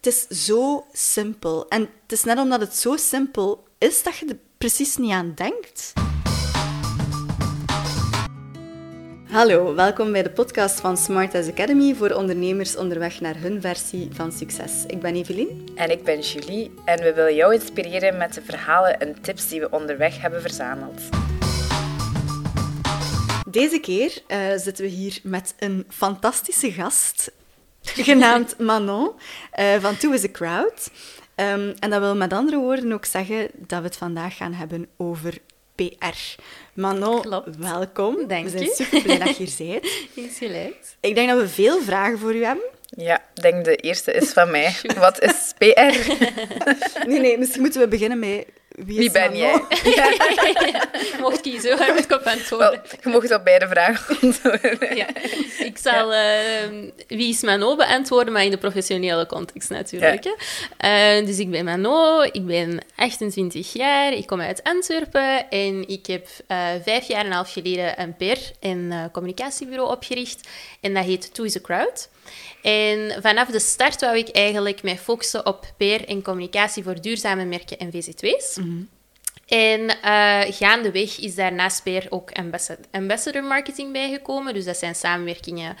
het is zo simpel. En het is net omdat het zo simpel is dat je er precies niet aan denkt. Hallo, welkom bij de podcast van Smart as Academy voor ondernemers onderweg naar hun versie van succes. Ik ben Evelien. En ik ben Julie en we willen jou inspireren met de verhalen en tips die we onderweg hebben verzameld. Deze keer uh, zitten we hier met een fantastische gast, genaamd Manon, uh, van Two is a Crowd. Um, en dat wil met andere woorden ook zeggen dat we het vandaag gaan hebben over PR. Manon, Klopt. welkom. Dank we zijn je. super blij dat je hier bent. Is gelijk. Ik denk dat we veel vragen voor u hebben. Ja, ik denk de eerste is van mij. Wat is PR? Nee, nee, misschien moeten we beginnen met wie, is Wie ben jij? Manon? Je mocht kiezen, waar moet ik op antwoorden? Wel, je mocht op beide vragen antwoorden. Ja. Ik zal ehm, wie is Mano beantwoorden, maar in de professionele context natuurlijk. hè. Eh, dus ik ben Mano, ik ben 28 jaar, ik kom uit Antwerpen en ik heb eh, vijf jaar en een half geleden een PR- en eh, communicatiebureau opgericht. En dat heet Two is a Crowd. En vanaf de start wou ik eigenlijk mij focussen op PR en communicatie voor duurzame merken en VZW's. En eh, gaandeweg is daar naast PR ook ambassador, marketing bijgekomen. Dus dat zijn samenwerkingen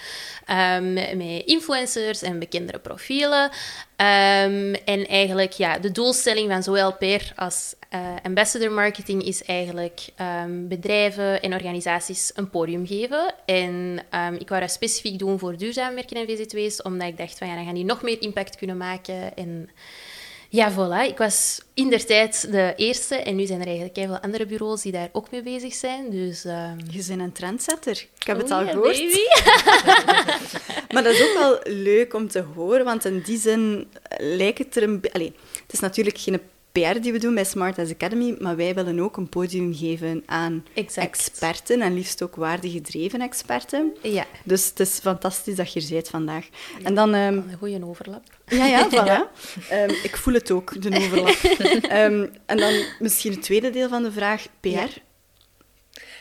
ehm, met influencers en bekendere profielen. Ehm, en eigenlijk, ja, de doelstelling van zowel PR als eh, ambassador marketing is eigenlijk ehm, bedrijven en organisaties een podium geven. En ehm, ik wou dat specifiek doen voor duurzame merken en VZW's, omdat ik dacht van ja, dan gaan die nog meer impact kunnen maken. En ja, voilà. Ik was in der tijd de eerste en nu zijn er eigenlijk heel veel andere bureaus die daar ook mee bezig zijn. Dus ehm, Je bent een trendsetter. Ik heb het oh al yeah, gehoord. Maar dat is ook wel leuk om te horen, want in die zin lijkt het er een... be- Allee, het is natuurlijk geen PR die we doen bij Smart as Academy, maar wij willen ook een podium geven aan Exact. experten en liefst ook waardegedreven experten. Ja, Dus het is fantastisch dat je er bent vandaag. En dan... ehm, een goede overlap. ja, ja, voilà. Ehm, ik voel het ook, de overlap. Ehm, en dan misschien het tweede deel van de vraag, PR.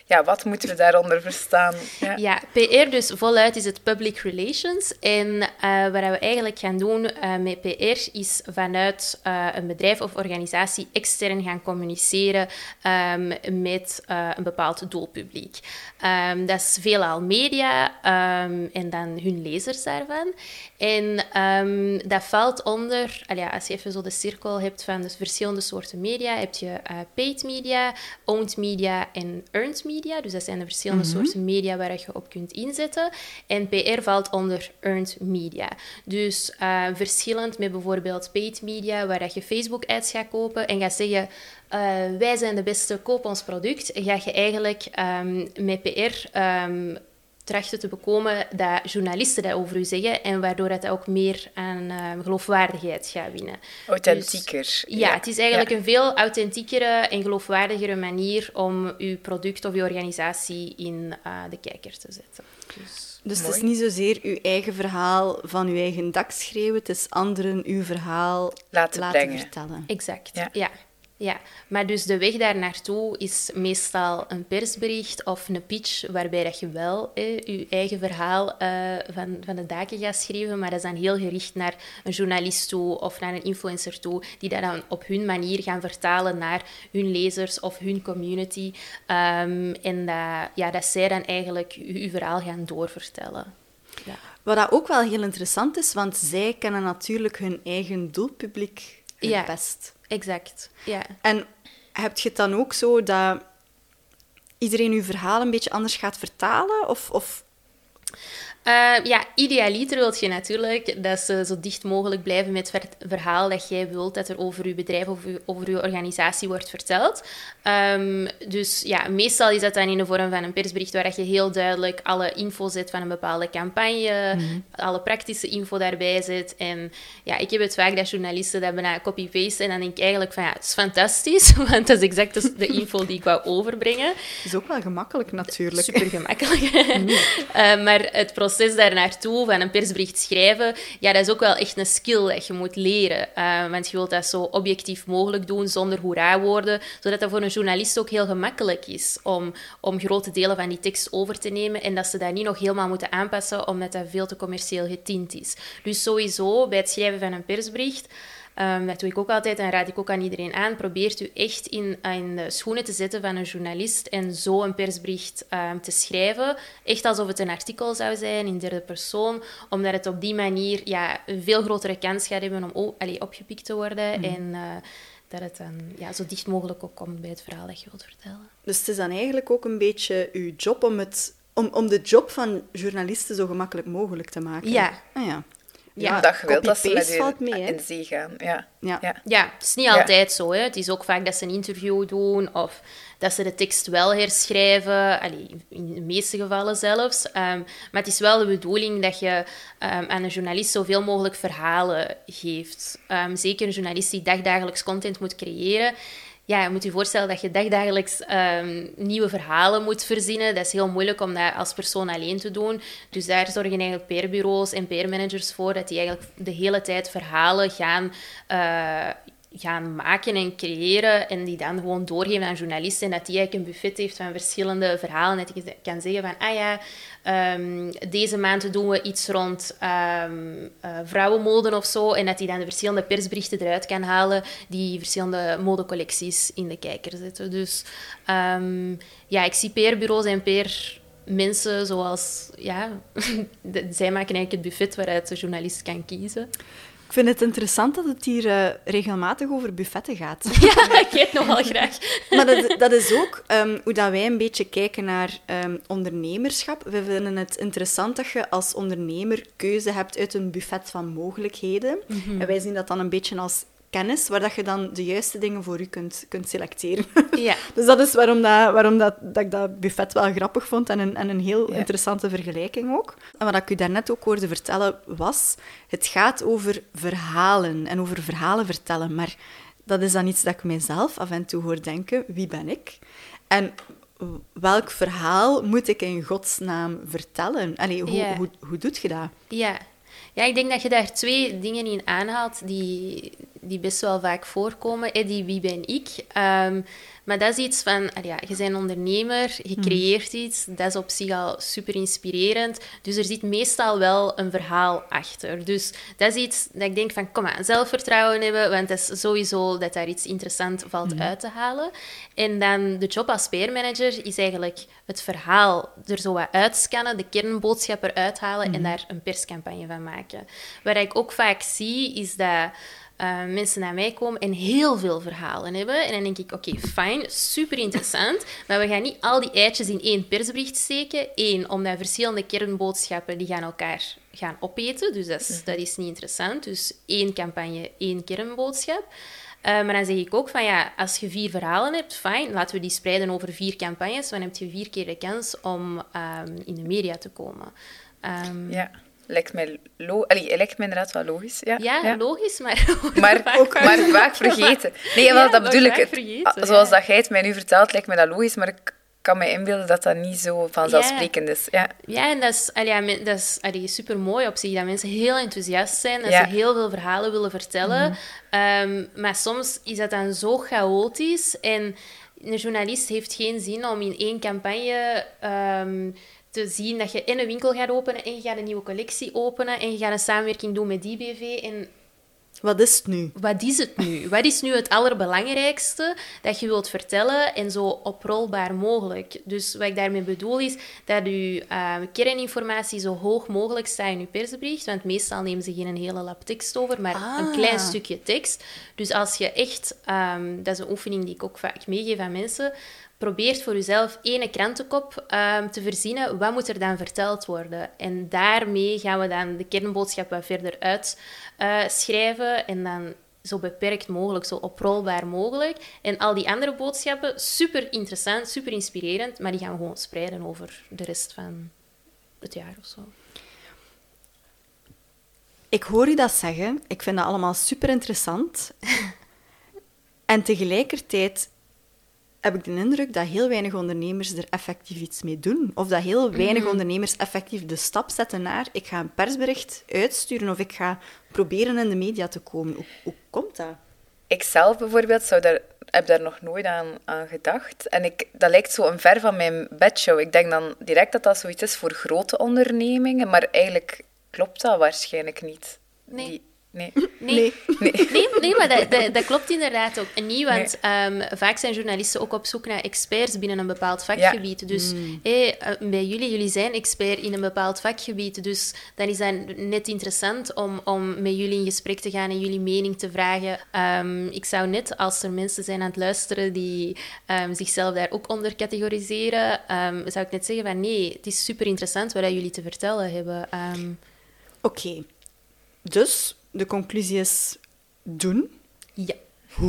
Ja. Wat moeten we daaronder verstaan? Ja. Ja, PR dus voluit is het public relations. En eh, wat we eigenlijk gaan doen eh, met PR is vanuit eh, een bedrijf of organisatie extern gaan communiceren ehm, met een bepaald doelpubliek. Ehm, dat is veelal media ehm, en dan hun lezers daarvan. En dat valt onder, als je even zo de cirkel hebt van de verschillende soorten media, heb je paid media, owned media en earned media. Dus dat zijn de verschillende soorten media waar je op kunt inzetten. En PR valt onder earned media. Dus eh, verschillend met bijvoorbeeld paid media, waar dat je Facebook-ads gaat kopen en gaat zeggen... eh, wij zijn de beste, koop ons product. En ga je eigenlijk ehm, met PR ehm, trachten te bekomen dat journalisten dat over u zeggen en waardoor dat ook meer aan ehm, geloofwaardigheid gaat winnen. Authentieker. Dus, ja, het is eigenlijk Ja. een veel authentiekere en geloofwaardigere manier om uw product of uw organisatie in eh, de kijker te zetten. Dus, Dus het is niet zozeer uw eigen verhaal van uw eigen dak schreeuwen, het is anderen uw verhaal Laten vertellen. exact, Ja. ja. Ja. maar dus de weg daar naartoe is meestal een persbericht of een pitch, waarbij dat je wel je eigen verhaal eh, van, van de daken gaat schrijven, maar dat is dan heel gericht naar een journalist toe of naar een influencer toe, die dat dan op hun manier gaan vertalen naar hun lezers of hun community. Ehm, en dat, ja, dat zij dan eigenlijk je, je verhaal gaan doorvertellen. Ja. Wat dat ook wel heel interessant is, want zij kennen natuurlijk hun eigen doelpubliek het Ja. best. Exact, ja. En heb je het dan ook zo dat iedereen uw verhaal een beetje anders gaat vertalen? Of, of Eh, ja, idealiter wil je natuurlijk dat ze zo dicht mogelijk blijven met het ver- verhaal dat jij wilt dat er over je bedrijf of over je organisatie wordt verteld. Ehm, dus ja, meestal is dat dan in de vorm van een persbericht waar je heel duidelijk alle info zet van een bepaalde campagne, alle praktische info daarbij zet. En ja, ik heb het vaak dat journalisten dat bijna copy-paste en dan denk ik eigenlijk van ja, het is fantastisch, want dat is exact de, info die ik wou overbrengen. is ook wel gemakkelijk natuurlijk. Super gemakkelijk. Eh, maar het proces proces daar naartoe, van een persbericht schrijven, ja, dat is ook wel echt een skill dat je moet leren. Eh, want je wilt dat zo objectief mogelijk doen, zonder hoera-woorden, zodat dat voor een journalist ook heel gemakkelijk is om, om grote delen van die tekst over te nemen en dat ze dat niet nog helemaal moeten aanpassen, omdat dat veel te commercieel getint is. Dus sowieso, bij het schrijven van een persbericht... Um, dat doe ik ook altijd en raad ik ook aan iedereen aan. Probeert u echt in, in de schoenen te zetten van een journalist en zo een persbericht um, te schrijven. Echt alsof het een artikel zou zijn in derde persoon, omdat het op die manier ja, een veel grotere kans gaat hebben om oh, allez, opgepikt te worden. Mm. En uh, dat het dan ja, zo dicht mogelijk ook komt bij het verhaal dat je wilt vertellen. Dus het is dan eigenlijk ook een beetje uw job om, het, om, om de job van journalisten zo gemakkelijk mogelijk te maken. Ja. Ah, ja. Ja, dat je wilt dat ze met valt mee, in zee gaan. Ja. Ja. Ja. ja, het is niet altijd zo. Hè. Het is ook vaak dat ze een interview doen of dat ze de tekst wel herschrijven. Allee, in de meeste gevallen zelfs. Um, maar het is wel de bedoeling dat je um, aan een journalist zoveel mogelijk verhalen geeft. Um, zeker een journalist die dagdagelijks content moet creëren ja, je moet je voorstellen dat je dagdagelijks um, nieuwe verhalen moet verzinnen. Dat is heel moeilijk om dat als persoon alleen te doen. Dus daar zorgen eigenlijk PR-bureaus en PR-managers voor dat die eigenlijk de hele tijd verhalen gaan uh, gaan maken en creëren en die dan gewoon doorgeven aan journalisten en dat die eigenlijk een buffet heeft van verschillende verhalen dat je kan zeggen van ah ja, um, deze maand doen we iets rond um, uh, vrouwenmode of zo en dat die dan de verschillende persberichten eruit kan halen die verschillende modecollecties in de kijker zetten. Dus um, ja, ik zie PR-bureaus en PR mensen zoals, ja, zij maken eigenlijk het buffet waaruit de journalist kan kiezen. Ik vind het interessant dat het hier uh, regelmatig over buffetten gaat. Ja, ik eet nogal graag. maar dat, dat is ook um, hoe dat wij een beetje kijken naar um, ondernemerschap. We vinden het interessant dat je als ondernemer keuze hebt uit een buffet van mogelijkheden. Mm -hmm. En wij zien dat dan een beetje als kennis, waar dat je dan de juiste dingen voor je kunt, kunt selecteren. Ja. dus dat is waarom, dat, waarom dat, dat ik dat buffet wel grappig vond en een, en een heel ja. interessante vergelijking ook. En wat ik u daarnet ook hoorde vertellen was, het gaat over verhalen en over verhalen vertellen, maar dat is dan iets dat ik mijzelf af en toe hoor denken, wie ben ik? En welk verhaal moet ik in godsnaam vertellen? Allee, hoe, Ja. hoe, hoe doet je dat? Ja. ja, ik denk dat je daar twee dingen in aanhaalt die, die best wel vaak voorkomen. Eddie, wie ben ik? Um, maar dat is iets van, ja, je bent ondernemer, je creëert iets, dat is op zich al super inspirerend. Dus er zit meestal wel een verhaal achter. Dus dat is iets dat ik denk van, kom aan, zelfvertrouwen hebben, want het is sowieso dat daar iets interessants valt Mhm. uit te halen. En dan de job als PR-manager is eigenlijk het verhaal er zo wat uitscannen, de kernboodschap eruit halen Mhm. en daar een perscampagne van maken. Wat ik ook vaak zie, is dat uh, mensen naar mij komen en heel veel verhalen hebben. En dan denk ik, oké, fijn, super interessant, maar we gaan niet al die eitjes in één persbericht steken. Eén, omdat verschillende kernboodschappen die gaan elkaar gaan opeten, dus dat is, dat is niet interessant. Dus één campagne, één kernboodschap. Uh, maar dan zeg ik ook van ja, als je vier verhalen hebt, fijn, laten we die spreiden over vier campagnes. Dan heb je vier keer de kans om um, in de media te komen. Um, ja lijkt mij, lo Allee, lijkt mij inderdaad wel logisch. Ja, ja, ja. logisch, maar, maar, vaak, ook, maar vaak vergeten. Nee, wel, dat bedoel ik. Vergeten, Zoals dat jij het mij nu vertelt, lijkt mij dat logisch, maar ik kan me inbeelden dat dat niet zo vanzelfsprekend is. Ja, ja en dat is, allee, dat is allee, super mooi op zich, dat mensen heel enthousiast zijn, dat ze heel veel verhalen willen vertellen. Mm -hmm. um, maar soms is dat dan zo chaotisch en een journalist heeft geen zin om in één campagne... Um, te zien dat je in een winkel gaat openen en je gaat een nieuwe collectie openen en je gaat een samenwerking doen met die BV. En wat is het nu? Wat is het nu? Wat is nu het allerbelangrijkste dat je wilt vertellen en zo oprolbaar mogelijk? Dus wat ik daarmee bedoel is dat je uh, kerninformatie zo hoog mogelijk staat in je persbericht, want meestal nemen ze geen hele lap tekst over, maar ah. een klein stukje tekst. Dus als je echt, um, dat is een oefening die ik ook vaak meegeef aan mensen, probeert voor jezelf ene krantenkop um, te verzinnen. Wat moet er dan verteld worden? En daarmee gaan we dan de kernboodschap wat verder uitschrijven. Uh, en dan zo beperkt mogelijk, zo oprolbaar mogelijk. En al die andere boodschappen, super interessant, super inspirerend, maar die gaan we gewoon spreiden over de rest van het jaar of zo. Ik hoor je dat zeggen. Ik vind dat allemaal super interessant. en tegelijkertijd heb ik de indruk dat heel weinig ondernemers er effectief iets mee doen. Of dat heel weinig ondernemers effectief de stap zetten naar ik ga een persbericht uitsturen of ik ga proberen in de media te komen. Hoe, hoe komt dat? Ik zelf bijvoorbeeld zou daar, heb daar nog nooit aan, aan gedacht. En ik, dat lijkt zo een ver van mijn bedshow. Ik denk dan direct dat dat zoiets is voor grote ondernemingen, maar eigenlijk klopt dat waarschijnlijk niet. Nee. Die- nee. Nee. Nee. Nee, nee, maar dat, dat, dat klopt inderdaad ook niet. Want ehm, vaak zijn journalisten ook op zoek naar experts binnen een bepaald vakgebied. Dus hé, eh, bij jullie, jullie zijn expert in een bepaald vakgebied. Dus dan is dat net interessant om, om met jullie in gesprek te gaan en jullie mening te vragen. Ehm, ik zou net, als er mensen zijn aan het luisteren die ehm, zichzelf daar ook onder categoriseren, ehm, zou ik net zeggen van nee, het is super interessant wat jullie te vertellen hebben. Ehm, Oké. Dus, de conclusie is doen. ja.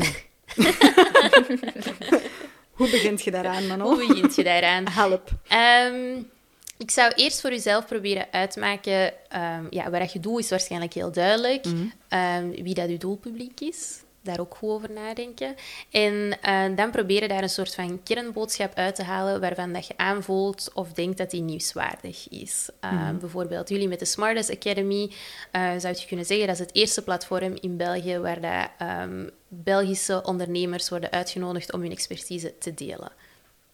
Hoe begint je daaraan, Manon? Hoe begint je daaraan? Help. Ehm, ik zou eerst voor jezelf proberen uit te maken... ehm, ja, wat je doet is waarschijnlijk heel duidelijk. Ehm, wie dat je doelpubliek is. Daar ook goed over nadenken. En eh, dan proberen daar een soort van kernboodschap uit te halen waarvan dat je aanvoelt of denkt dat die nieuwswaardig is. Ehm, Bijvoorbeeld jullie met de Smartest Academy eh, zou je kunnen zeggen dat is het eerste platform in België waar dat, ehm, Belgische ondernemers worden uitgenodigd om hun expertise te delen.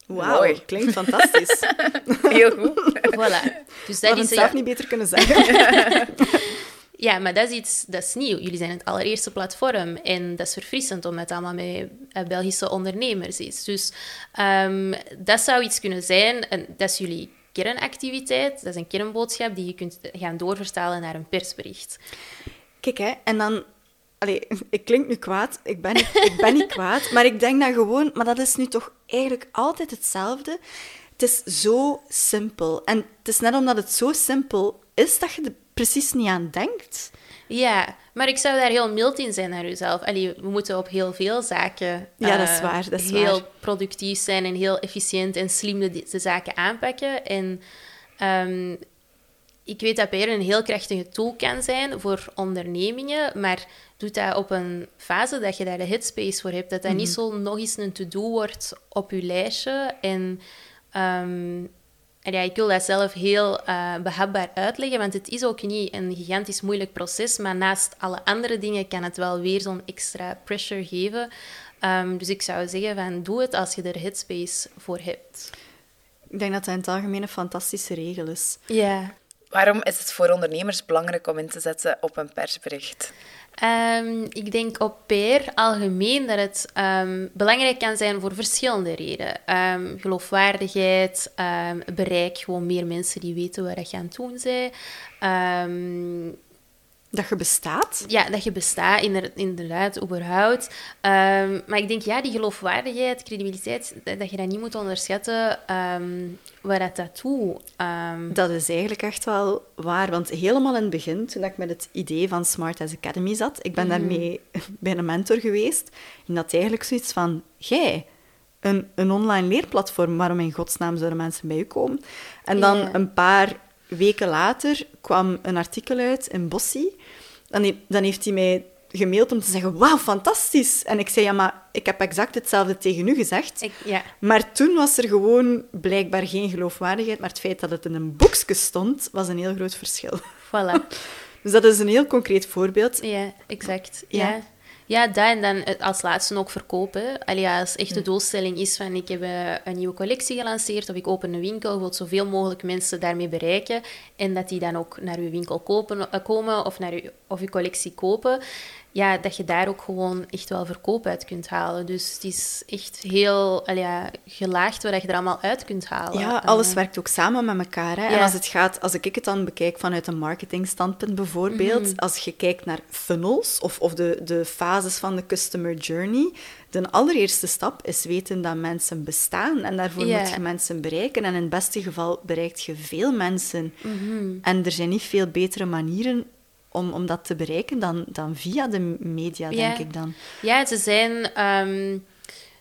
Wauw, Mooi. klinkt fantastisch. Heel goed. Voilà. Dus Dat is het zelf ja, niet beter kunnen zeggen. Ja, maar dat is iets, dat is nieuw. Jullie zijn het allereerste platform en dat is verfrissend omdat het allemaal eh, Belgische ondernemers is. Dus ehm, dat zou iets kunnen zijn, en dat is jullie kernactiviteit, dat is een kernboodschap die je kunt gaan doorvertalen naar een persbericht. Kijk, hè, en dan... Allee, ik klink nu kwaad. Ik ben, niet, ik ben niet kwaad. Maar ik denk dan gewoon... Maar dat is nu toch eigenlijk altijd hetzelfde. Het is zo simpel. En het is net omdat het zo simpel is, dat je er precies niet aan denkt. Ja, maar ik zou daar heel mild in zijn naar jezelf. Allee, we moeten op heel veel zaken Ja, dat is eh, waar, dat is heel waar. productief zijn en heel efficiënt en slim de, de zaken aanpakken. En ehm, ik weet dat PR een heel krachtige tool kan zijn voor ondernemingen, maar doe dat op een fase dat je daar de headspace voor hebt. Dat dat niet zo nog eens een to-do wordt op je lijstje. En, ehm, en ja, ik wil dat zelf heel eh, behapbaar uitleggen, want het is ook niet een gigantisch moeilijk proces, maar naast alle andere dingen kan het wel weer zo'n extra pressure geven. Ehm, dus ik zou zeggen van doe het als je er headspace voor hebt. Ik denk dat dat in het algemeen een fantastische regel is. Ja. Waarom is het voor ondernemers belangrijk om in te zetten op een persbericht? Ehm, ik denk op PR algemeen dat het ehm, belangrijk kan zijn voor verschillende redenen. Ehm, geloofwaardigheid, bereik, gewoon meer mensen die weten waar je aan het doen bent. Dat je bestaat. ja, dat je bestaat, inder- inderdaad, überhaupt. Ehm, maar ik denk, ja, die geloofwaardigheid, credibiliteit, dat, dat je dat niet moet onderschatten, ehm waar dat dat toe. Ehm, Dat is eigenlijk echt wel waar. Want helemaal in het begin, toen ik met het idee van Smart as Academy zat, ik ben daarmee bij een mentor geweest, en dat eigenlijk zoiets van, jij, een, een online leerplatform, waarom in godsnaam zouden mensen bij u komen? En dan een paar weken later kwam een artikel uit in Bossie. Dan, he- dan heeft hij mij gemaild om te zeggen, wauw, fantastisch. En ik zei, ja, maar ik heb exact hetzelfde tegen u gezegd. ik, ja. Maar toen was er gewoon blijkbaar geen geloofwaardigheid, maar het feit dat het in een boekje stond, was een heel groot verschil. Voilà. Dus dat is een heel concreet voorbeeld. Ja, exact. Ja. Ja. Ja, dat en dan het als laatste ook verkopen. Allee, als echt de doelstelling is van ik heb eh, een nieuwe collectie gelanceerd of ik open een winkel, je wilt zoveel mogelijk mensen daarmee bereiken en dat die dan ook naar uw winkel kopen, eh, komen of naar uw, of uw collectie kopen, ja, dat je daar ook gewoon echt wel verkoop uit kunt halen. Dus het is echt heel ja, gelaagd wat je er allemaal uit kunt halen. Ja, alles eh, werkt ook samen met elkaar. Hè? En als het gaat, als ik het dan bekijk vanuit een marketingstandpunt bijvoorbeeld, Mhm. als je kijkt naar funnels of, of de, de fases van de customer journey, de allereerste stap is weten dat mensen bestaan. En daarvoor moet je mensen bereiken. En in het beste geval bereikt je veel mensen. Mhm. En er zijn niet veel betere manieren om, om dat te bereiken dan, dan via de media, Ja. denk ik dan. Ja, ze zijn... ehm,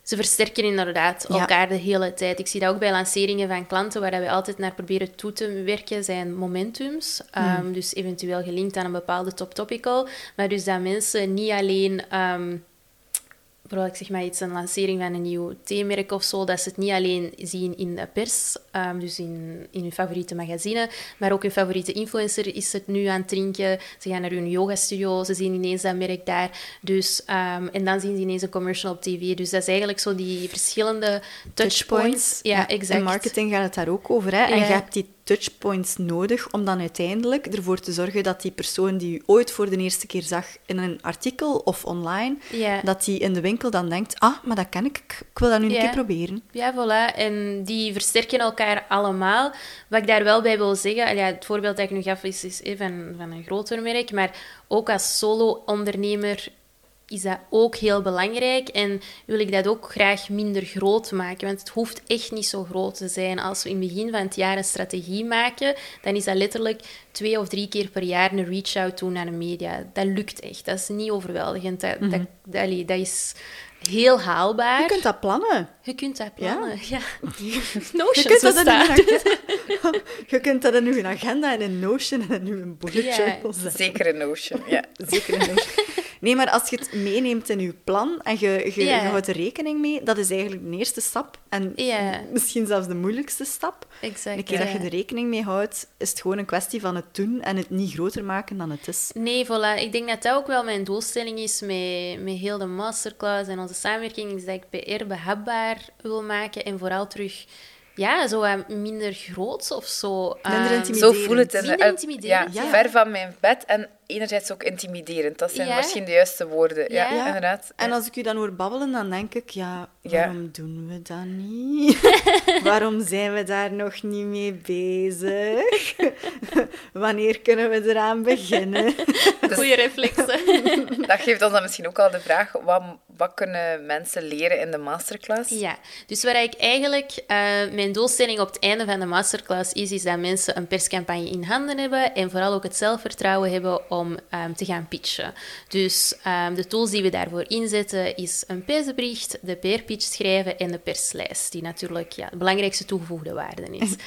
ze versterken inderdaad Ja. elkaar de hele tijd. Ik zie dat ook bij lanceringen van klanten, waar wij altijd naar proberen toe te werken, zijn momentums. Ehm, Dus eventueel gelinkt aan een bepaalde top topical. Maar dus dat mensen niet alleen... ehm, bijvoorbeeld, ik zeg maar iets, een lancering van een nieuw theemerk of zo, dat ze het niet alleen zien in de pers, ehm, dus in, in hun favoriete magazine, maar ook hun favoriete influencer is het nu aan het drinken. Ze gaan naar hun yogastudio, ze zien ineens dat merk daar. Dus, ehm, en dan zien ze ineens een commercial op tv. Dus dat is eigenlijk zo die verschillende touchpoints. Ja, exact. In marketing gaat het daar ook over. Hè? En Ja. je hebt die touchpoints nodig om dan uiteindelijk ervoor te zorgen dat die persoon die u ooit voor de eerste keer zag in een artikel of online, dat die in de winkel dan denkt, ah, maar dat ken ik, ik wil dat nu een keer proberen. Ja, voilà. En die versterken elkaar allemaal. Wat ik daar wel bij wil zeggen, ja, het voorbeeld dat ik nu gaf is, is eh, van, van een groter merk, maar ook als solo-ondernemer is dat ook heel belangrijk en wil ik dat ook graag minder groot maken, want het hoeft echt niet zo groot te zijn. Als we in het begin van het jaar een strategie maken, dan is dat letterlijk twee of drie keer per jaar een reach-out doen naar de media. Dat lukt echt. Dat is niet overweldigend. Dat, dat, dat, allee, dat is heel haalbaar. Je kunt dat plannen. Je kunt dat plannen, ja. Je Notions kunt, dat in uw, je kunt dat in uw agenda en in Notion en in uw bullet Ja. journal zetten. Zeker een Notion, ja. Zeker in Notion. Nee, maar als je het meeneemt in je plan en je, je, houdt er rekening mee, dat is eigenlijk de eerste stap. En misschien zelfs de moeilijkste stap. Exact. Een keer dat je er rekening mee houdt, is het gewoon een kwestie van het doen en het niet groter maken dan het is. Nee, voilà. Ik denk dat dat ook wel mijn doelstelling is met, met heel de masterclass en onze samenwerking, is dat ik PR behapbaar wil maken en vooral terug, ja, zo minder groots of zo. Minder Ehm, intimiderend. Zo voel het. Minder intimiderend, Ja, ja. ver van mijn bed en enerzijds ook intimiderend. Dat zijn Ja. misschien de juiste woorden. Ja, Ja. inderdaad. En als ik u dan hoor babbelen, dan denk ik, ja, Ja. waarom doen we dat niet? waarom zijn we daar nog niet mee bezig? Wanneer kunnen we eraan beginnen? Goeie reflexen. Dat geeft ons dan misschien ook al de vraag, wat, wat kunnen mensen leren in de masterclass? Ja, dus waar ik eigenlijk eh, mijn doelstelling op het einde van de masterclass is, is dat mensen een perscampagne in handen hebben en vooral ook het zelfvertrouwen hebben om ehm, te gaan pitchen. Dus ehm, de tools die we daarvoor inzetten is een persbericht, de PR-pitch schrijven en de perslijst, die natuurlijk ja, de belangrijkste toegevoegde waarde is.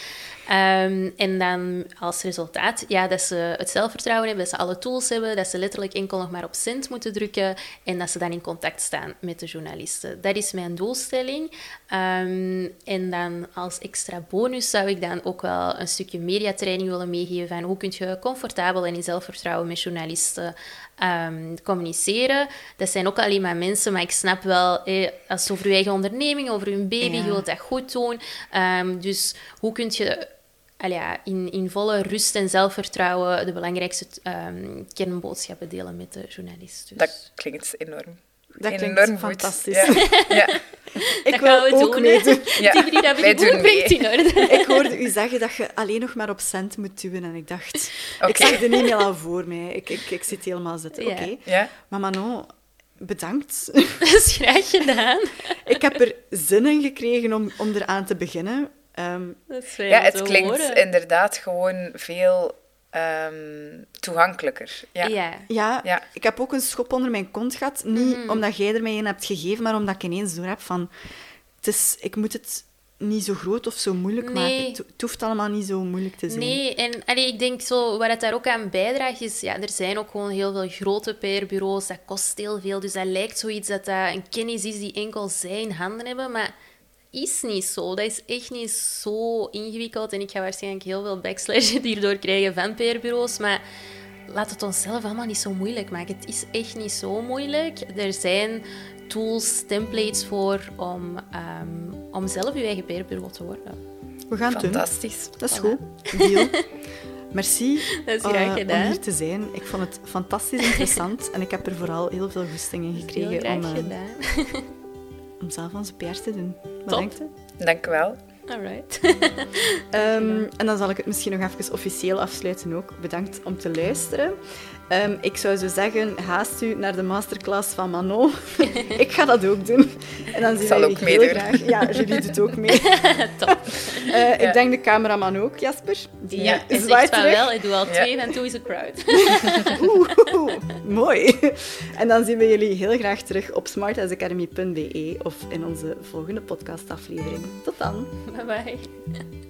Ehm, en dan als resultaat ja, dat ze het zelfvertrouwen hebben, dat ze alle tools hebben, dat ze letterlijk enkel nog maar op send moeten drukken en dat ze dan in contact staan met de journalisten. Dat is mijn doelstelling. Ehm, en dan als extra bonus zou ik dan ook wel een stukje mediatraining willen meegeven van hoe kun je comfortabel en in zelfvertrouwen met journalisten ehm, communiceren. Dat zijn ook alleen maar mensen, maar ik snap wel, eh, als het over je eigen onderneming, over je baby, Ja. je wilt dat goed doen. Dus hoe kun je ja, in, in volle rust en zelfvertrouwen de belangrijkste ehm, kernboodschappen delen met de journalist. Dus. Dat klinkt enorm. Dat klinkt enorm goed. fantastisch. Ja. ja. Ik dat wil gaan we ook doen. meedoen. Ja, Die drie, dat wij doen brengt mee. in orde. Ik hoorde u zeggen dat je alleen nog maar op cent moet duwen en ik dacht... Ik zag de e-mail al voor mij. Ik, ik, ik zit helemaal zitten. Ja. Oké. Ja. Maar Manon, bedankt. Dat is graag gedaan. ik heb er zin in gekregen om, om eraan te beginnen. Ehm, ja, het klinkt horen. inderdaad gewoon veel ehm, toegankelijker. Ja. Ja. ja, Ja. ik heb ook een schop onder mijn kont gehad. Niet Mhm. omdat jij er mij een hebt gegeven, maar omdat ik ineens door heb van... Het is, ik moet het niet zo groot of zo moeilijk Nee. maken. Het, het hoeft allemaal niet zo moeilijk te zijn. Nee, en allee, ik denk zo, wat het daar ook aan bijdraagt, is, ja, er zijn ook gewoon heel veel grote PR-bureaus, dat kost heel veel, dus dat lijkt zoiets dat dat een kennis is die enkel zij in handen hebben, maar is niet zo. Dat is echt niet zo ingewikkeld en ik ga waarschijnlijk heel veel backslash hierdoor krijgen van PR-bureaus, maar laat het onszelf allemaal niet zo moeilijk maken. Het is echt niet zo moeilijk. Er zijn tools, templates voor om, ehm, om zelf je eigen PR-bureau te worden. We gaan het doen. Fantastisch. Dat is Voilà. goed. Deal. Merci Dat is graag om gedaan. hier te zijn. Ik vond het fantastisch interessant en ik heb er vooral heel veel goesting in Heel gekregen graag om, eh, gedaan. om zelf onze PR's te doen. Wat Top. denkt u? Dank u wel. Alright. Ehm, en dan zal ik het misschien nog even officieel afsluiten ook. Bedankt om te luisteren. Ehm, ik zou zo zeggen, haast u naar de masterclass van Manon. ik ga dat ook doen. En dan zien zal we ook meedoen. graag. Ja, Julie doet ook mee. Top. Eh, Ja. Ik denk de cameraman ook, Jasper. Die Ja, eh, van terug. wel, ik doe al Ja. twee en toe is een crowd. Oeh, mooi. En dan zien we jullie heel graag terug op smartasacademy.be of in onze volgende podcastaflevering. Tot dan. Bye bye.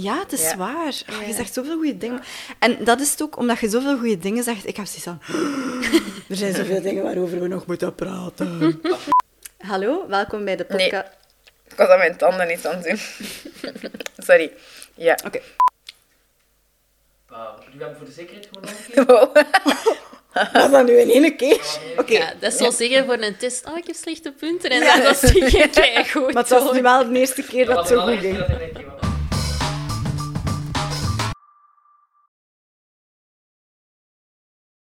Ja, het is Ja. waar. Ah, je zegt zoveel goede dingen. En dat is het ook omdat je zoveel goede dingen zegt. Ik heb zoiets van... Er zijn zoveel dingen waarover we nog moeten praten. Hallo, welkom bij de Nee. podcast. Ik was aan mijn tanden niet aan het doen. Sorry. Ja. Oké. Uh, jullie hebben voor de zekerheid gewoon nog een keer. Wow. Was dat nu in één keer? Oké. Ja, dat is wel zeggen voor een test. Oh, ik heb slechte punten. En dan was het goed. Maar het was nu wel de eerste keer dat het zo goed ging.